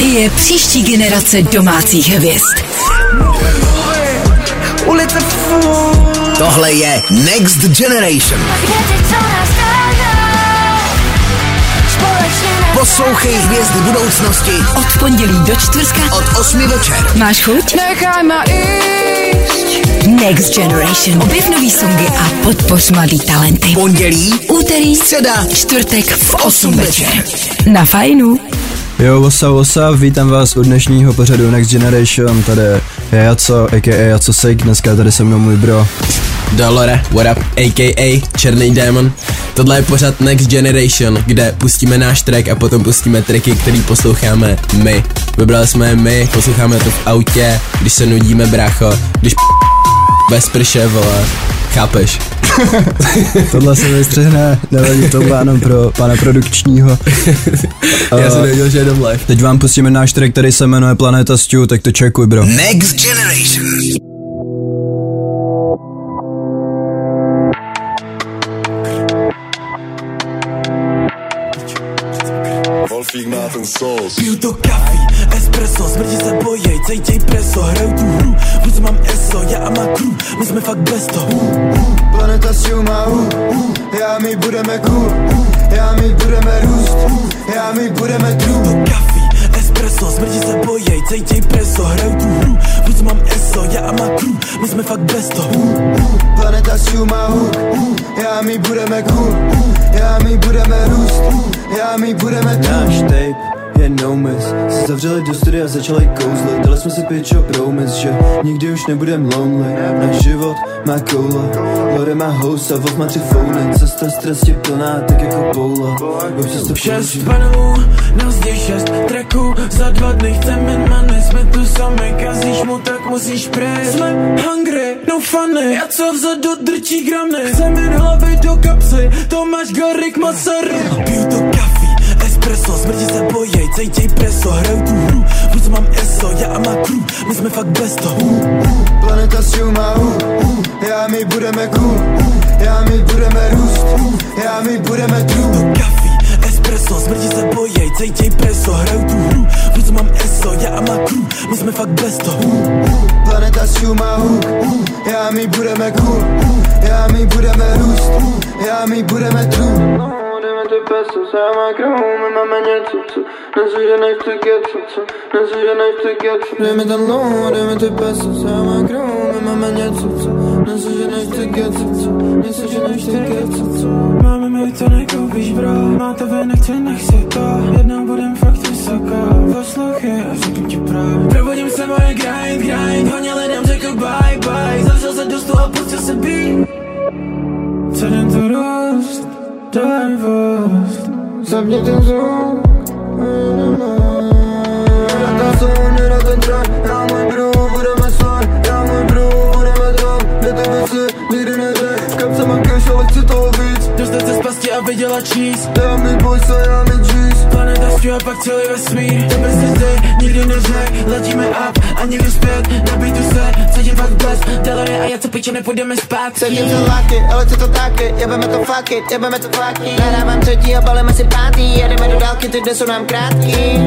Ty je příští generace domácích hvězd. Ulice Tohle je Next Generation. Poslouchej hvězdy budoucnosti Od pondělí do čtvrtka od 8 večer. máš chuť? Nechaj ma ísť Next Generation. Objev nový songy a podpoř mladý talenty. Pondělí, Úterý, středa, čtvrtek v 8 večer. Na fajnu. Jo, what's up, what's up, vítám vás u dnešního pořadu Next Generation, tady je Jaco, a.k.a. Jaco Sik, dneska tady se mnou můj bro. Dolore, what up, a.k.a. Černý démon. Tohle je pořad Next Generation, kde pustíme náš track a potom pustíme tracky, který posloucháme my. Vybrali jsme je my, posloucháme to v autě, když se nudíme, brácho, když bez prše, vole, chápeš? Tohle se vystřihne, nevadí to jenom pro pana produkčního. Já jsem nevěděl, že je live. Teď vám pustíme náš track, který se jmenuje Planeta Stew, tak to čekuj, bro. Next Generation. Sos. Piju to kafí, espresso, smrdí se bojej, cejtěj preso, hraju tu hru, vůz mám eso, já a má crew, my jsme fakt bez toho. Planeta Stew má hu, hu, já my budeme cool, hu, já my budeme růst, hu, já my budeme true. To kafí, espresso, smrdí se bojej, cejtěj preso, hraju tu hru, vůz mám eso, já a má crew, my jsme fakt bez toho. Planeta Stew má hu, hu, já my budeme cool, hu, já my budeme růst, hu, já my budeme true. Náš tape je no miss Se zavřeli do studia a začali kouzlit. Dali jsme si pitch o promise, že nikdy už nebudem lonely. Náš život má koule Lore má host a Wolf má tři founy Cesta strasti plná, tak jako poula Občas to Šest panelů, nás je šest tracků, za dva dny chceme money, jsme tu sami, kazíš mu, tak musíš prejít. Jsme hungry, no funny, já co vzadu drčí gramy, chcem jen hlavy do kapsy, to máš Garik Masaryk. Piju to kafí, espresso, smrdí se bojej, cejtěj preso, hraju tu hru, vůz mám eso, já a má crew, my jsme fakt bez toho. Planeta Stew má hu, hu, já my budeme cool, hu, já my budeme růst, hu, já my budeme true. To kafí, espresso, smrdí se bojej, cejtěj preso, hraju tu hru, vůz mám eso, já a má crew, my jsme fakt bez toho. Planeta Stew má hu, hu, já my budeme cool, hu, já my budeme růst, hu, já my budeme true. Jdeme ty peso, má krahu, my máme něco, co Nesu, že nechci get, co, co Nesu, že nechci get, co Dej mi ten low, dej mi ty peso, má krahu, my máme něco, co Nesu, že nechci get, co, co Nesu, že nechci get, co, Máme mi to nekoupíš, bro Máte vy, nechci, nechci to. Jednou budem fakt vysoká Poslouchej a řeknu ti pravdu Provodím se moje grind, grind Hodně lidem řekl bye, bye. Zavřel se do stolu a pustil se beat. Celým to růst Divost Zapni ten zvuk Na ten sound, na track? Já můj bro, budeme slide Já můj bro, budeme tam Je ty věci, nikdy neřek V kapse mám cash, ale chci toho víc. Dostat se z pasti a vydělat cheese Já mi boys já mi G's Planeta a pak celý vesmír. To bez ty nikdy neřek Letíme up a nikdy zpět Na beatu se cítím fakt blest Delary a já co piče nepůjdeme spát Sedím za láky, ale chci to taky Jebeme to fuck it, jebeme to flaky Nahrávám třetí a balíme si pátý Jedeme do dálky, ty dny jsou nám krátký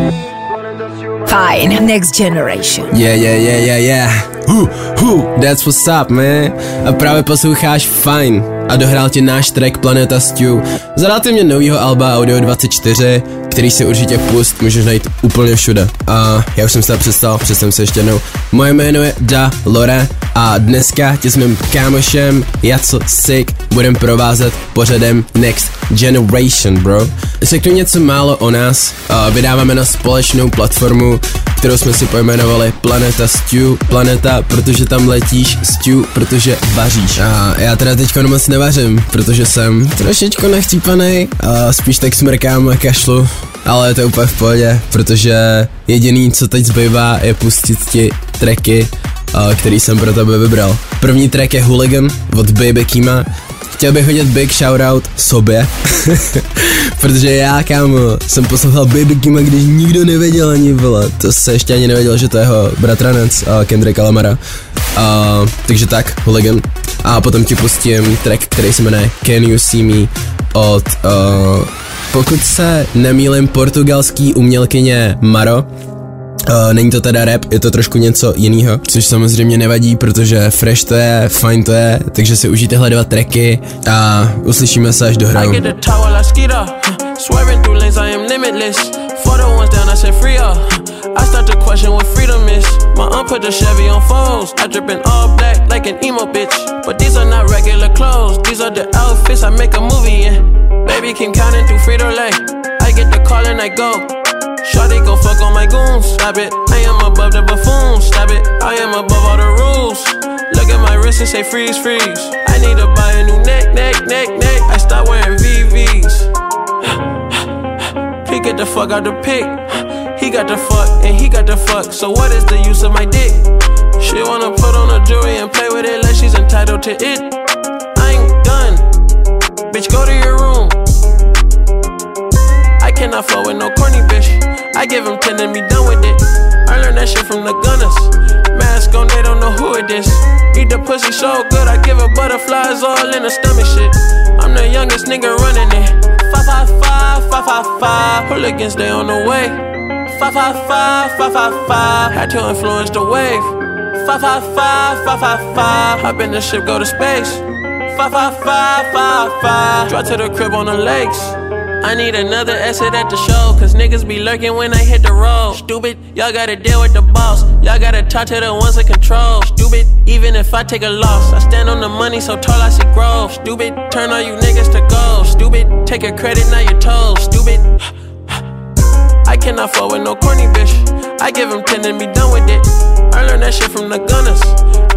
Fajn. Next Generation. Yeah, yeah, yeah, yeah, yeah. Hu, hu, that's what's up, man. A právě posloucháš Fine a dohrál ti náš track Planeta Stew z relativně novýho alba Audio 24, který si určitě pust, můžeš najít úplně všude. A já už jsem se tady představil, představím se ještě jednou. Moje jméno je Da Lore a dneska tě s mým kámošem Jaco Sick budem provázet pořadem Next Generation, bro. Řeknu něco málo o nás. Vydáváme na společnou platformu, kterou jsme si pojmenovali Planeta Stew. Planeta, protože tam letíš, Stew, protože vaříš. A já teda teďko moc nevařím, protože jsem trošičku nachtípanej a spíš tak smrkám a kašlu. Ale to je úplně v pohodě, protože jediný, co teď zbývá, je pustit ti tracky, a, který jsem pro tebe vybral. První track je Hooligan od Baby Kima. Chtěl bych hodit big shoutout sobě, protože já, kámo, jsem poslouchal Baby Kima, když nikdo nevěděl ani, vole, to se ještě ani nevěděl, že to je jeho bratranec uh, Kendrick Lamara. Uh, takže tak, Hooligan. A potom ti pustím track, který se jmenuje Can You See Me od, uh, pokud se nemýlim, portugalský umělkyně Maro, Uh, není to teda rap, je to trošku něco jiného, což samozřejmě nevadí, protože fresh to je, fine to je, takže si užijte tyhle dva tracky a uslyšíme se až do hraju. I start to question what freedom is. My aunt put the Chevy on. I all black like an emo bitch. But these are not regular clothes. These are the outfits I make a movie in. Baby keep counting through Frito Lay. I get the call and I go. Shawty go fuck on my goons. Stop it. I am above the buffoon. Stop it. I am above all the rules. Look at my wrist and say freeze, freeze. I need to buy a new neck, neck, neck, neck. I start wearing VVs. He get the fuck out the pic. He got the fuck and he got the fuck. So what is the use of my dick? She wanna put on a jewelry and play with it like she's entitled to it. I ain't done. Bitch, go to your room. I cannot fuck with no corny bitch. I give him 10 and be done with it. I learned that shit from the gunners. Mask on, they don't know who it is. Eat the pussy so good, I give her butterflies all in the stomach shit. I'm the youngest nigga running it. Five, five, five, five, five, five. Hooligans, they on the way. Five, five, five, five, five, five. Had to influence the wave. Five, five, five, five, five, five. Hop in the ship, go to space. Five, five, five, five, five. Drive to the crib on the lakes. I need another exit at the show, cause niggas be lurking when I hit the road. Stupid, y'all gotta deal with the boss. Y'all gotta talk to the ones that control. Stupid, even if I take a loss, I stand on the money so tall I see growth. Stupid, turn all you niggas to gold. Stupid, take a credit, now you're told. Stupid. I cannot fuck with no corny bitch. I give him 10 and be done with it. I learned that shit from the gunners.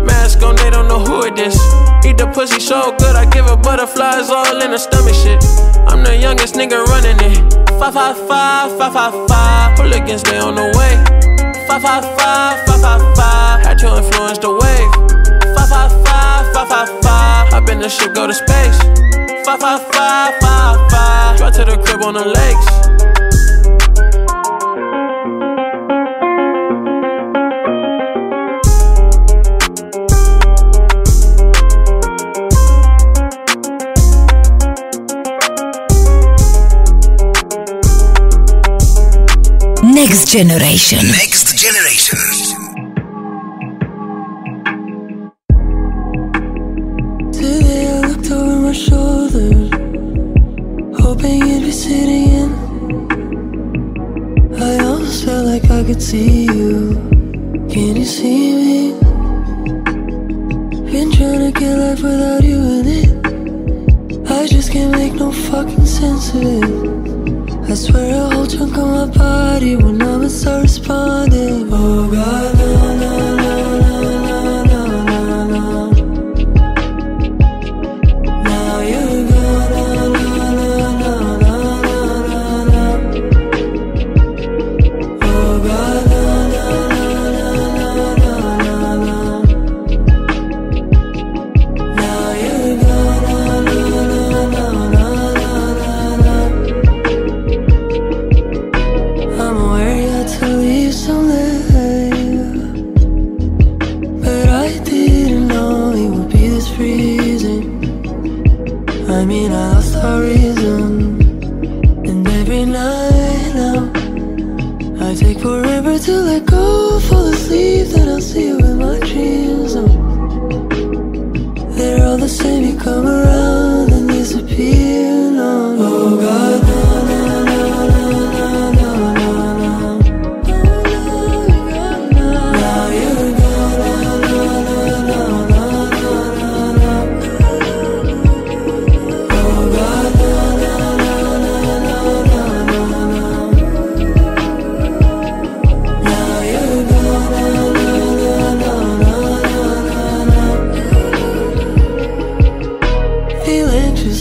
Mask on, they don't know who it is. Eat the pussy so good, I give her butterflies all in the stomach shit. I'm the youngest nigga running it. Five five five five five five. Pull against me on the way. Five five five five five five. had to influence the wave. Five five five five five five. hop in the ship, go to space. 555, drive to the crib on the lakes. Next Generation. Next Generation.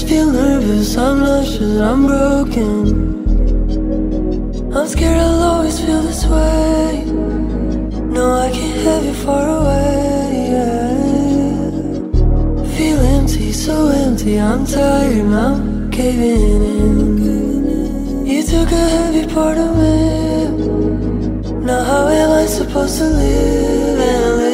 feel nervous, I'm nauseous, I'm broken. I'm scared I'll always feel this way. No, I can't have you far away, yeah. Feel empty, so empty, I'm tired, I'm caving in. You took a heavy part of me. Now how am I supposed to live?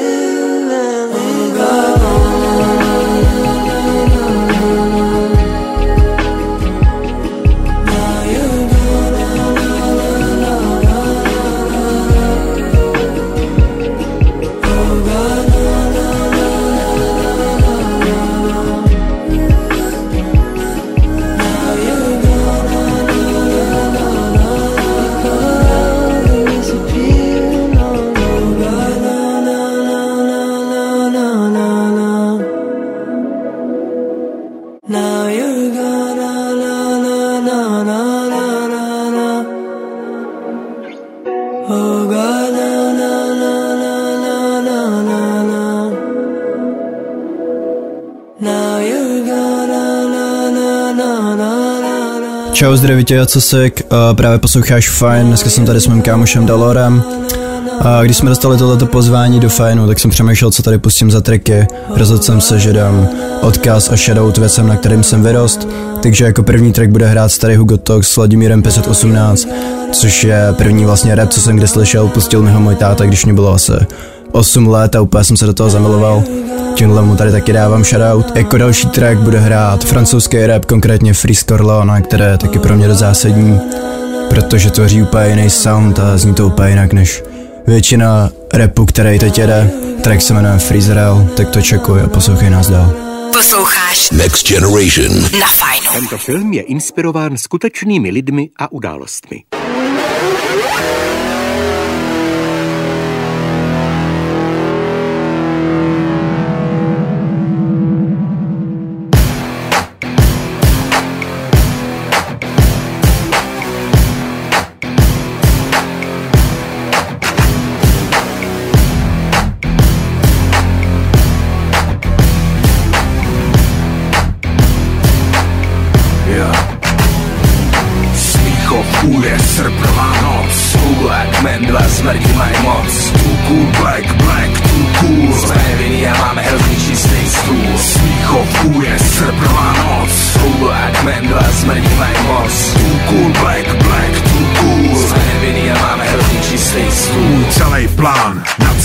Čau, zdraví tě, co sek, uh, právě posloucháš Fine, dneska jsem tady s mým kámošem Dalorem. A když jsme dostali tohleto pozvání do Fajnu, tak jsem přemýšlel, co tady pustím za triky. Rozhodl jsem se, že dám odkaz a shoutout věcem, na kterým jsem vyrost. Takže jako první track bude hrát starý Hugo Talk s Vladimírem 518, což je první vlastně rap, co jsem kde slyšel. Pustil mi ho můj táta, když mě bylo asi 8 let a úplně jsem se do toho zamiloval. Tímhle mu tady taky dávám shoutout. Jako další track bude hrát francouzský rap, konkrétně Freeze Corleone, které je taky pro mě dost zásadní, protože tvoří úplně jiný sound a zní to úplně jinak než většina repu, který teď jede. Track se jmenuje Freezerel, tak to čekuj a poslouchej nás dál. Posloucháš Next Generation. na Fajnu. Tento film je inspirován skutečnými lidmi a událostmi.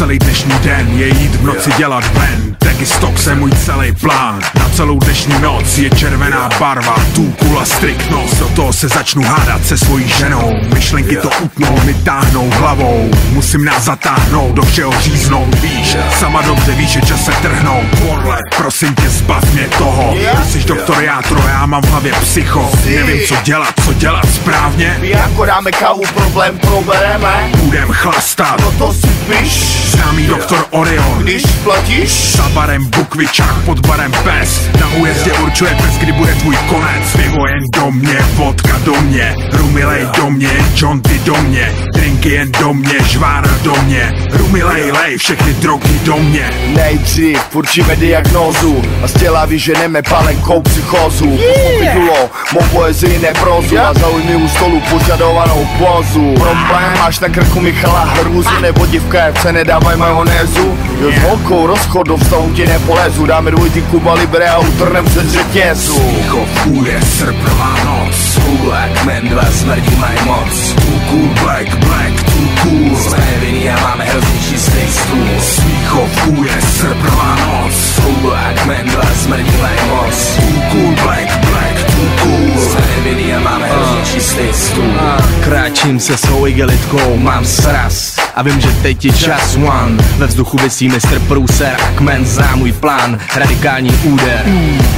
Celý dnešní den je jít v noci dělat ven. Taky stok se můj celý plán. Na celou dnešní noc je červená barva Tu kula striktnost Do toho se začnu hádat se svojí ženou. Myšlenky to utnou, mi táhnou hlavou Musím nás zatáhnout, do všeho říznout Víš, sama dobře víš, že čas se trhnou. Podle, prosím tě zbav mě toho. Jsi doktor Játro, já mám v hlavě psycho. Nevím co dělat, co dělat správně. My jako dáme kávu, problém probereme. Budem chlastat. No to si piš. Známý doktor Orion. Když platíš? Za barem bukvičák, pod barem pes. Na újezdě určuje pes, kdy bude tvůj konec. Pivo jen do mě, vodka do mě. Rumilej do mě, jointy do mě. Drinky jen do mě, žvára do mě. Rumilej, lej, všechny drogy do mě. Nejdřív určíme diagnózu A z těla vyženeme palenkou psychózu. Pochopitulo, mou poezii neprozu. A zaujmi u stolu požadovanou pozu Problém máš na krku Michala hrůzu Nebo divka v KFC nedávaj majonézu. Jo s holkou rozchod do vztahu ti nepolezu. Dáme dvojty Kuba Libre a utrnem přes řetězu. Smíchov je srpnová noc Black men, dva smrdí mají moc. Too cool, black, black, too cool. Jsme nevinní a máme hrozný čistý stůl Smíchov je srpnová noc. Black men, dva smrdí mají moc. Too cool, black, black, too cool Jsme nevinní a máme hrozný čistý stůl Kráčím se svou igelitkou, mám sraz a vím, že teď je čas one. Ve vzduchu vysí mistr průser a kmen zná můj plán. Radikální úder.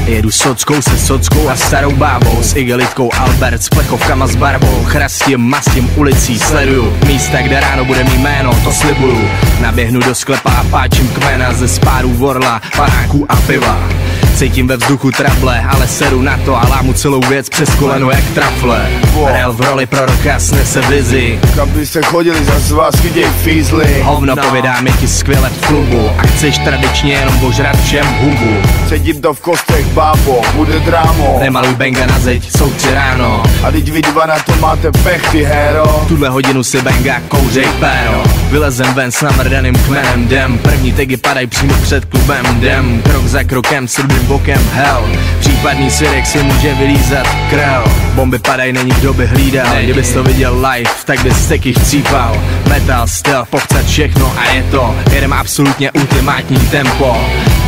Jedu sockou se sockou a starou bábou S igelitkou Albert s plechovkama s barvou. Chrastím, mastím ulicí, sleduju. Místa, kde ráno bude mý jméno, to slibuju. Naběhnu do sklepa a páčím kmena Ze spárů vorla, panáků a piva Cítím ve vzduchu trable, ale seru na to a lámu celou věc přes koleno jak trafle. Rel v roli proroka snese vizi Kam by se chodili za vás viděj fízly. Hovno povědám je ti skvěle v klubu A chceš tradičně jenom ožrat všem hubu. Sedím to v kostech, bábo, bude drámo. Nemaluj benga na zeď, jsou tři ráno. A teď vy dva na to máte pech, ty hero Tuhle hodinu si benga kouřej péro. Vylezem ven s namrdaným kmenem Dem, první tegy padají přímo před klubem Dem, krok za krokem s rudým bokem Hell, případný svědek si může vylízat krel Bomby padají, není kdo by hlídal. Kdybys to viděl live, tak bys taky chcípal Metal, styl, pochcat všechno a je to Jedem absolutně ultimátní tempo.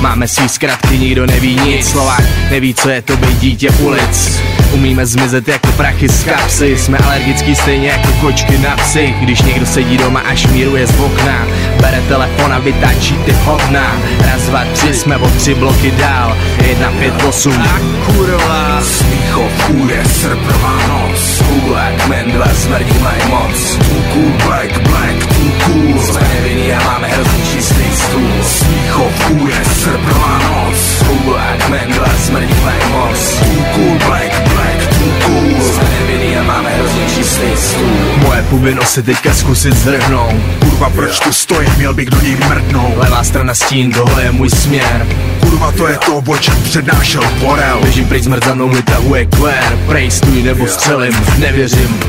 Máme svý zkratky, nikdo neví nic. Slovák neví, co je to být dítě ulic Umíme zmizet jako prachy z kapsy. Jsme alergický stejně jako kočky na psy. Když někdo sedí doma a šmíruje z okna Bere telefon a vytáčí ty hovna Raz, dva, tři, jsme o tři bloky dál. Jedna, pět, osm. A kurva. Smíchov je srpnová noc. Men, dva smrdí mají moc. Too cool, black, black, too cool Jsme nevinní a máme hrozný čistý stůl. Smíchov je srpnová noc. Men, dva smrdí mají moc. Too cool, black, hrozný čistý stůl Moje pubino si teďka zkusit zrhnout Kurva, proč tu stojím, měl bych do něj mrdnout Levá strana stín, tohle je můj směr. Kurva to je to, o čem přednášel Borel. Běžím pryč smrt za mnou mi tahuje kvér. Prej stůj nebo střelím, nevěřím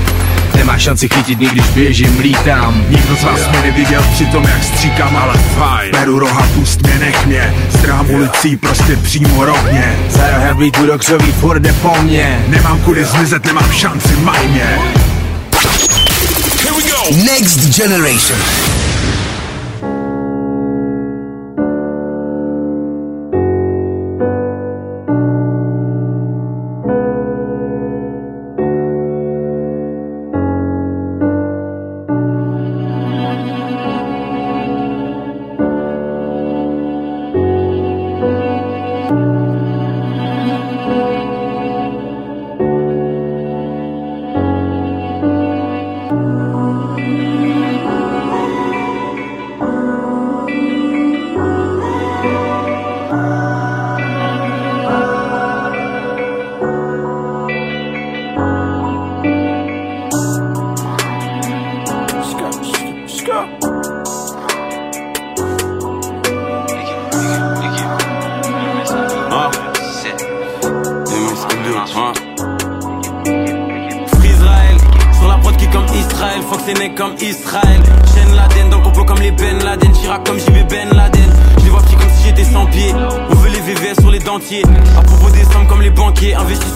Nemá šanci chytit, i když běžím, lítám Nikdo z vás mě neviděl při tom, jak stříkám, ale fajn. Beru roha, pust mě, nech mě. Strám ulicí, prostě přímo rovně. Za rohem vlítu do křoví, furt jde po mně. Nemám kudy zmizet, nemám šanci, maj mě. Next Generation.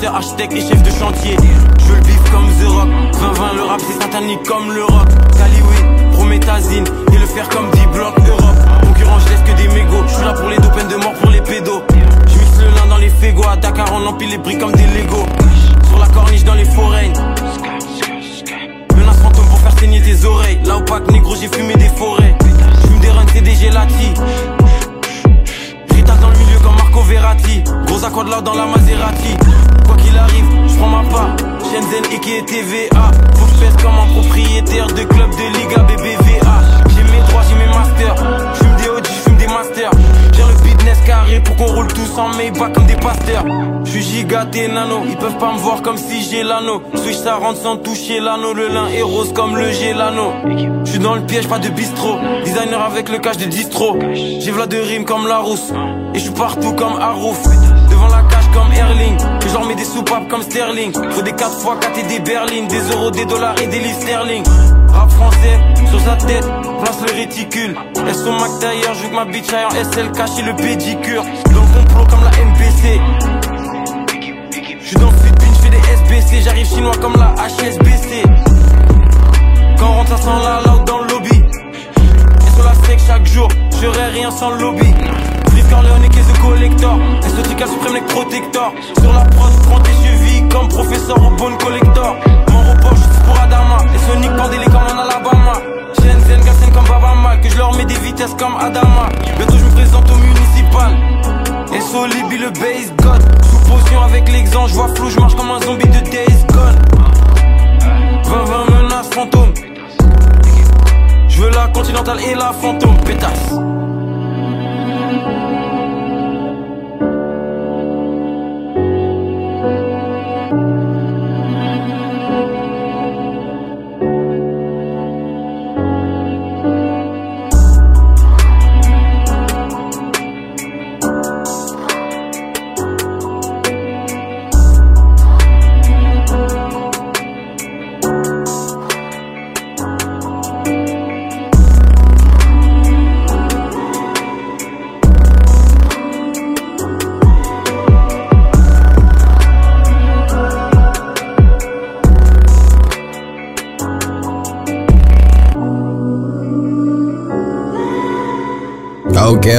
Architectes et chefs de chantier. Je veux le bif comme The Rock. 20-20, le rap c'est satanique comme le rock. Caliway, Prométhazine, et le faire comme D-Block Europe. Concurrent, je laisse que des mégots. Je suis là pour les dos, peine de mort pour les pédos. Je mixe le lin dans les fégos. À Dakar, on empile les briques comme des Legos. Sur la corniche dans les forêts. Menace fantôme pour faire saigner tes oreilles. Là au pack négro, j'ai fumé des forêts. J'fume des runs, c'est des gelati. Rita dans le milieu comme Marco Verratti. Gros accord l'or dans la Maserati. Quoi qu'il arrive, j'prends ma part. Shenzhen et TVA. Faut que j'pèse comme un propriétaire ils peuvent pas me voir comme si j'ai l'anneau. Switch ça rentre sans toucher l'anneau, le lin est rose comme le gélano. J'suis dans le piège, pas de bistrot. Designer avec le cache de distro. J'ai v'là de rimes comme la rousse. Et j'suis partout comme Harouf. Devant la cage comme Erling. Que j'en mets des soupapes comme Sterling. Faut des 4 x 4 et des berlines. Des euros, des dollars et des livres sterling. Rap français, sur sa tête, place le réticule. Elles sont Mac d'ailleurs, joue que ma bitch aille en SL caché le pédicure. Dans le complot comme la MPC. J'suis dans le fit bin, j'fais des SBC. J'arrive chinois comme la HSBC. Quand on rentre, ça sent la loud dans le lobby. Et sur la sec chaque jour, j'aurais rien sans le lobby. Vive Corleone et the collector. Exotica suprême neck protector. Sur la prod, prends tes chevilles comme professeur au bon collector. Mon repos, juste pour Adama. Et Sonic pendez-les comme en Alabama. Shenzhen, Gassen comme Babama. Que je leur mets des vitesses comme Adama. Bientôt, je me présente au municipal. Et Solibi le base je marche comme un zombie de Days Gone. 20-20 menaces fantômes. Je veux la continentale et la fantôme, pétasse.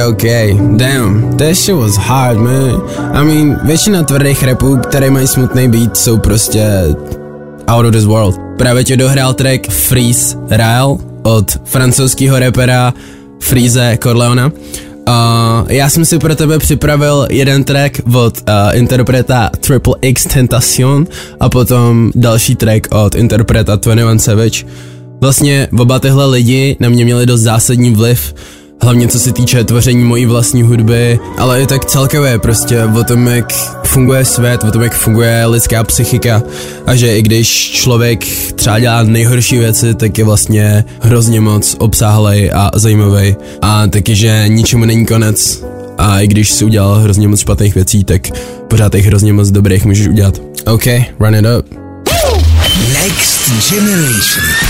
Okay. Damn, that shit was hard, man. I mean, většina tvrdých rapů, které mají smutný beat, jsou prostě out of this world. Právě tě dohrál track Freeze Rail od francouzského rapera Freeze Corleona. Uh, já jsem si pro tebe připravil jeden track od uh, interpreta Triple X Tentation a potom další track od interpreta 21 Savage. Vlastně oba tyhle lidi na mě měli dost zásadní vliv, hlavně co se týče tvoření mojí vlastní hudby, ale i tak celkově prostě o tom, jak funguje svět, o tom, jak funguje lidská psychika a že i když člověk třeba dělá nejhorší věci, tak je vlastně hrozně moc obsáhlej a zajímavý a taky, že ničemu není konec A i když si udělal hrozně moc špatných věcí, tak pořád těch hrozně moc dobrých můžeš udělat. OK, run it up. Next Generation.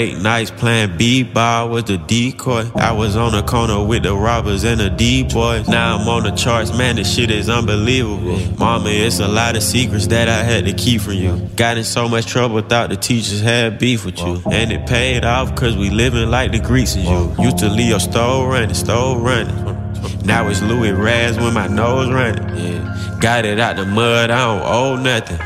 Late nights playing b-ball with the decoy. I was on the corner with the robbers and the D-boys. Now I'm on the charts, man, this shit is unbelievable. Mama, it's a lot of secrets that I had to keep from you. Got in so much trouble, thought the teachers had beef with you. And it paid off, cause we living like the Greeks and you. Used to leave your stove running, stove running. Now it's Louis Raz when my nose running. Yeah. Got it out the mud, I don't owe nothing.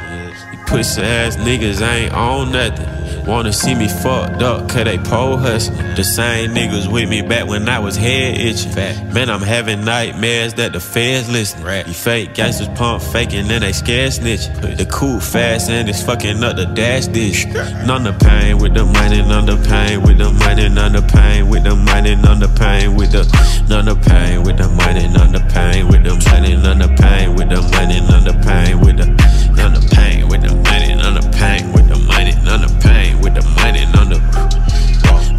You pussy ass niggas ain't on nothing. Wanna see me fucked up, cause they pole hustling. The same niggas with me back when I was head itching. Man, I'm having nightmares that the feds listen. You fake gangsters pump faking and they scared snitching. The cool fast and it's fucking up the dash dish. None the pain with the money, none the pain with the money, none the pain with the money, none the pain with the none the pain with the money, none the pain with the money, none the pain with the money, none the pain with the none the pain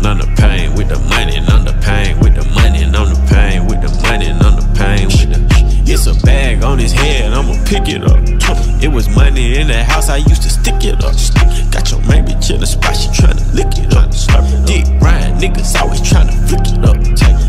none the pain with the money, none the pain with the money, none the pain with the money, none the pain with the it's a bag on his head, I'ma pick it up. It was money in the house, I used to stick it up. Got your main bitch the spot, she tryna lick it up. Dick Ryan, niggas always tryna flick it up.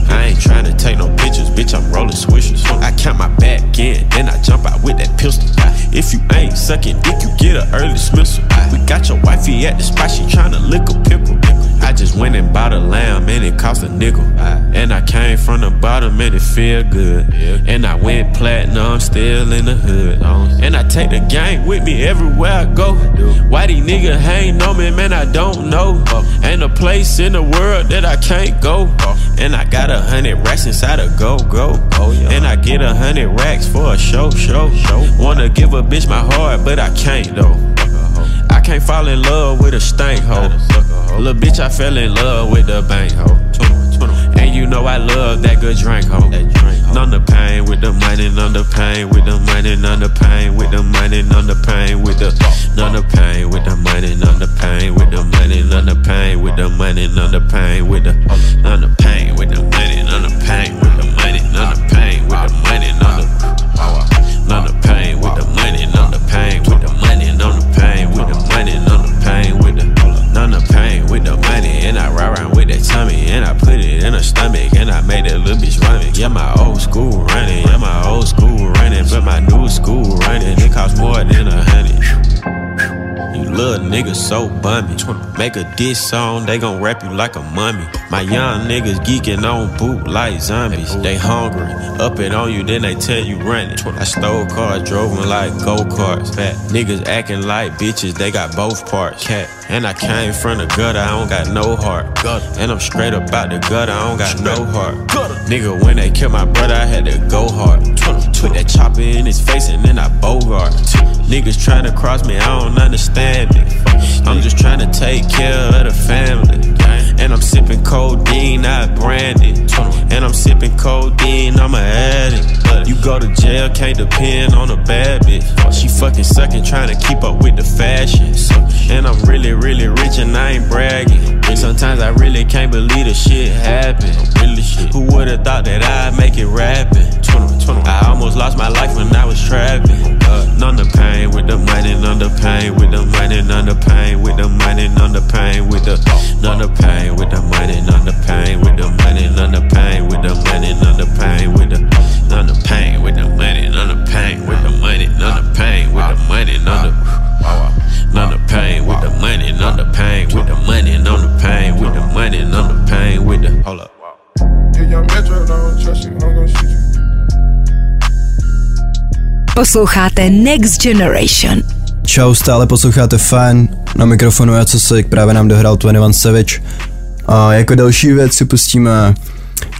I ain't tryna take no pictures, bitch, I'm rolling swishers. I count my back in, then I jump out with that pistol. If you ain't sucking dick, you get an early dismissal. We got your wifey at the spot, she tryna lick a pickle. I just went and bought a lamb and it cost a nickel. And I came from the bottom and it feel good. And I went platinum, still in the hood. And I take the gang with me everywhere I go. Why these niggas ain't know me, man, I don't know. Ain't a place in the world that I can't go. And I got a hundred racks inside a go go. And I get a hundred racks for a show show. Wanna give a bitch my heart, but I can't though. I can't fall in love with a stank hoe. Little bitch, I fell in love with the bank hoe. And you know know I love that good drink, ho. None the pain with the money, none the pain with the money, none the pain with the money, none the pain with the none the pain with the money, none the pain with the money, none the pain with the money, none the pain with the none the pain with the money, none the pain with the money, none the pain her stomach, and I made that little bitch run it. Yeah, my old school running, yeah, my old school running, but my new school running, it costs more than niggas so bummy. Make a diss song, they gon' rap you like a mummy. My young niggas geeking on boot like zombies. They hungry, up it on you, then they tell you run it. I stole cars, drove them like go karts. Fat niggas acting like bitches, they got both parts. Cat. And I came from the gutter, I don't got no heart. And I'm straight up out the gutter, I don't got no heart. Nigga, when they killed my brother, I had to go hard. Put that chopper in his face and then I bogart. Niggas trying to cross me, I don't understand it. I'm just trying to take care of the family. And I'm sipping codeine, not brandy. And I'm sipping codeine, I'm a addict. You go to jail, can't depend on a bad bitch. She fucking sucking, trying to keep up with the fashion. And I'm really, really rich and I ain't bragging. And Sometimes I really can't believe the shit happened. Really shit. Who would've thought that I'd make it rapping? I almost lost my life when I was trapping. Uh. None the pain with the money, none the pain with the money, none the pain with the money, none the pain with the none the pain with the money, none the pain Posloucháte Next Generation. Čau, stále posloucháte Fan, na mikrofonu já co se právě nám dohrál 21 Savage. A jako další věc si pustíme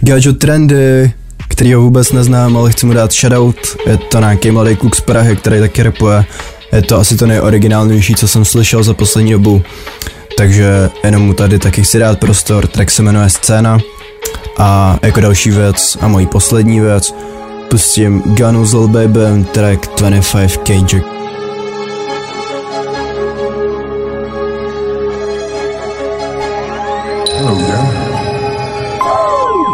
Gajo Trendy, který ho vůbec neznám, ale chci mu dát shoutout. Je to nějaký mladý kluk z Prahy, který taky rapuje. Je to asi to nejoriginálnější, co jsem slyšel za poslední dobu. Takže jenom mu tady taky chci dát prostor, track se jmenuje Scéna. A jako další věc a mojí poslední věc, pustím Lil Baby track 25 Cage.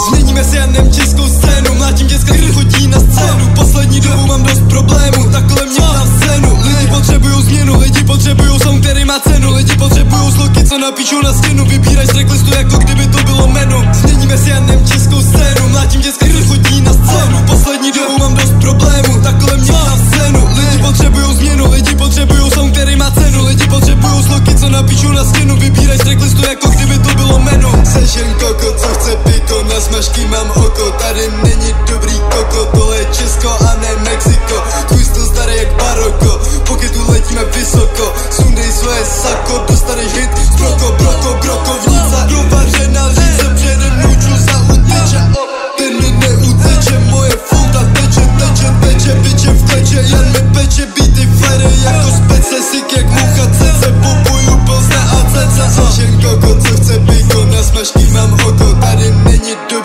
Změníme si jen českou scénu Mlátím děcka, chodí na scénu Poslední dobu mám dost problémů. Takhle mě na scénu. Lidi potřebujou změnu Lidi potřebujou song, který má cenu. Lidi potřebujou sloky, co napíšou na stěnu. Vybírají z tracklistu, jako kdyby to bylo menu. Změníme si jen českou scénu. Mlátím děcka, který chodí na scénu. Poslední dobu mám dost problémů. Takhle mě na scénu. Lidi potřebujou změnu Lidi potřebujou song, který má cenu. Lidi potřebujou sloky, co napíšou na stěnu. Vybírají z tracklistu, jako kdyby to bylo menu. Seš jen koko, co chce piko Na smažky mám oko, tady není dobrý koko Tohle je Česko a ne Mexiko. Tvůj styl starý jak baroko. Pokud tu letíme vysoko. Sundej své sako, dostaneš hit. Broko, broko, brokovnice Provařená říce přede mnou čusa uteče. Ten mi neuteče, moje fouta teče, teče, teče Biče v kleče, jen mi peče Beaty fere jako spece, sik jak mucha cece. Popuju Plzne a cece jen koko, co chce piko Na smažky mám oko, tady není dobrý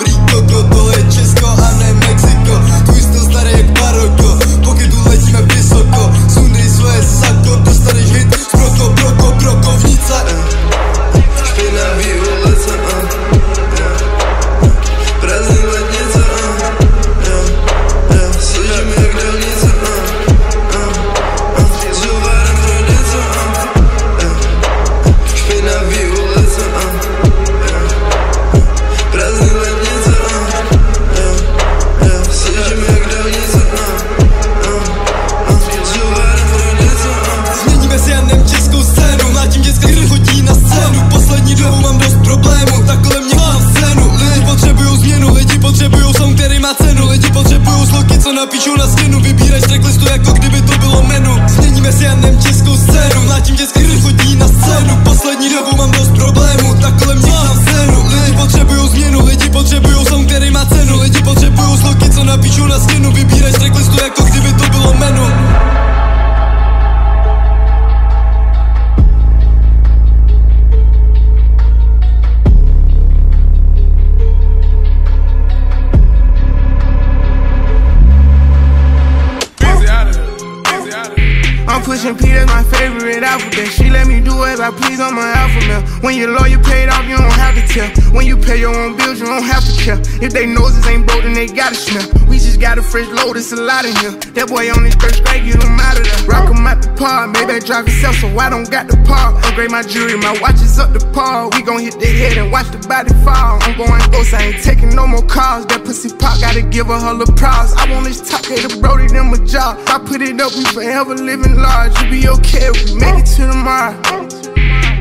you don't have to care. If they noses ain't broke, then they gotta smell. We just got a fresh load, it's a lot in here. That boy on his first grade, get him out of there. Rock him out the par, maybe I drive himself, so I don't got the par. Upgrade my jewelry, my watch is up the par. We gon' hit the head and watch the body fall. I'm going ghost, I ain't taking no more calls. That pussy pop, gotta give her her prize. I want this top, hey, the Brody, them a job. If I put it up, we forever living large. You be okay we make it to tomorrow.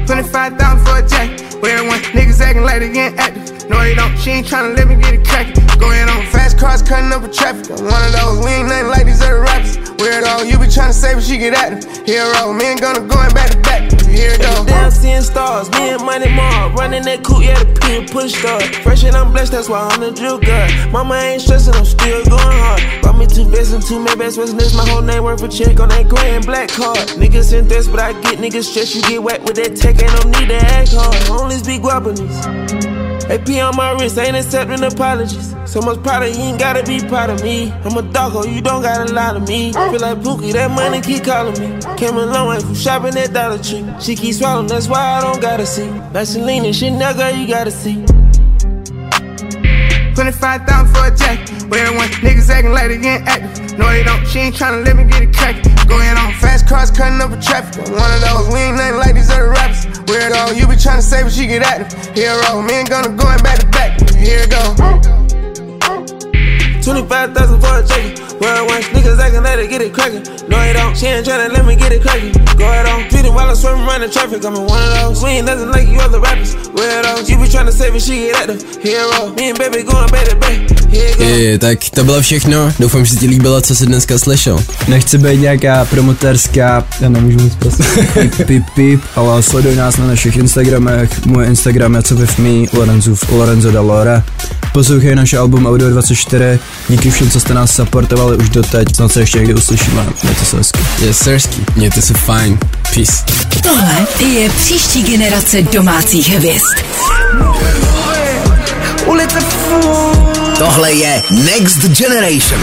25,000 for a jacket. Where everyone niggas acting like they ain't active. No, they don't. She ain't tryna let me get it crackin'. Go ahead on fast cars cutting up a traffic. I'm one of those. We ain't nothing like these other rappers. Weirdo, oh, you be tryna save, but she get active. Hero, me ain't gonna going back to back. Here go. Down seeing stars, me and Money Mark Running that coupe, yeah, the P and push start Fresh and I'm blessed, that's why I'm the drill guy Mama ain't stressing, I'm still going hard. Bought me two vests and two Maybachs, what's next? My whole name worth a check on that gray and black card. Niggas in this, but I get niggas stressed You get whacked with that tech, ain't no need to act hard. Only speak guapanese AP on my wrist, ain't accepting apologies. So much proud of you ain't gotta be proud of me. I'm a doggo, oh, you don't gotta lie to me. Feel like Pookie, that money keep calling me. Came a long from shopping at Dollar Tree. She keep swallowing, that's why I don't gotta see. Vaseline and now girl, you gotta see. 25,000 for a jacket. But everyone niggas acting like they ain't active. No, they don't. She ain't tryna let me get it crackin'. Go ahead on fast cars cutting up a traffic. One of those. We ain't nothing like these other rappers. Weirdo, you be tryna say but she get active. Hero, me ain't gonna going back to back. Here it go. 25,000 for a jacket. Where once niggas acting like they get it crackin'. No, they don't. She ain't tryna let me get it crackin'. Go ahead on. While I'm swimming around the traffic. I'm in one of those. We ain't nothing like you other rappers. Weirdos. You be tryna save it, she get active. Hero. Me and baby going back to back. Je, tak to bylo všechno. Doufám, že se ti líbilo, co jsi dneska slyšel. Nechci být nějaká promotérská, já nemůžu nic prostě, pip, pip, pip, ale sleduj nás na našich Instagramech, můj Instagram je co with me, Lorenzův, Lorenzo Dalora. Poslouchej naše album Audio 24, díky všem, co jste nás supportovali už doteď, snad se ještě někdy uslyšíme, mějte se hezky. Yes, sirsky. Mějte se fajn. Peace. Tohle je příští generace domácích hvězd. Ulice. Tohle je Next Generation.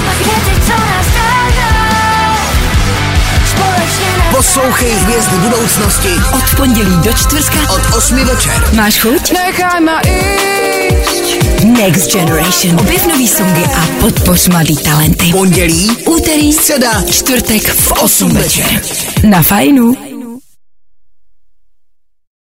Poslouchej hvězdy budoucnosti Od pondělí do čtvrtka od 8 večer. máš chuť? Nechaj ma ísť Next Generation. Objev nový songy a podpoř mladý talenty. Pondělí, Úterý, středa, čtvrtek v 8 večer. Na fajnu.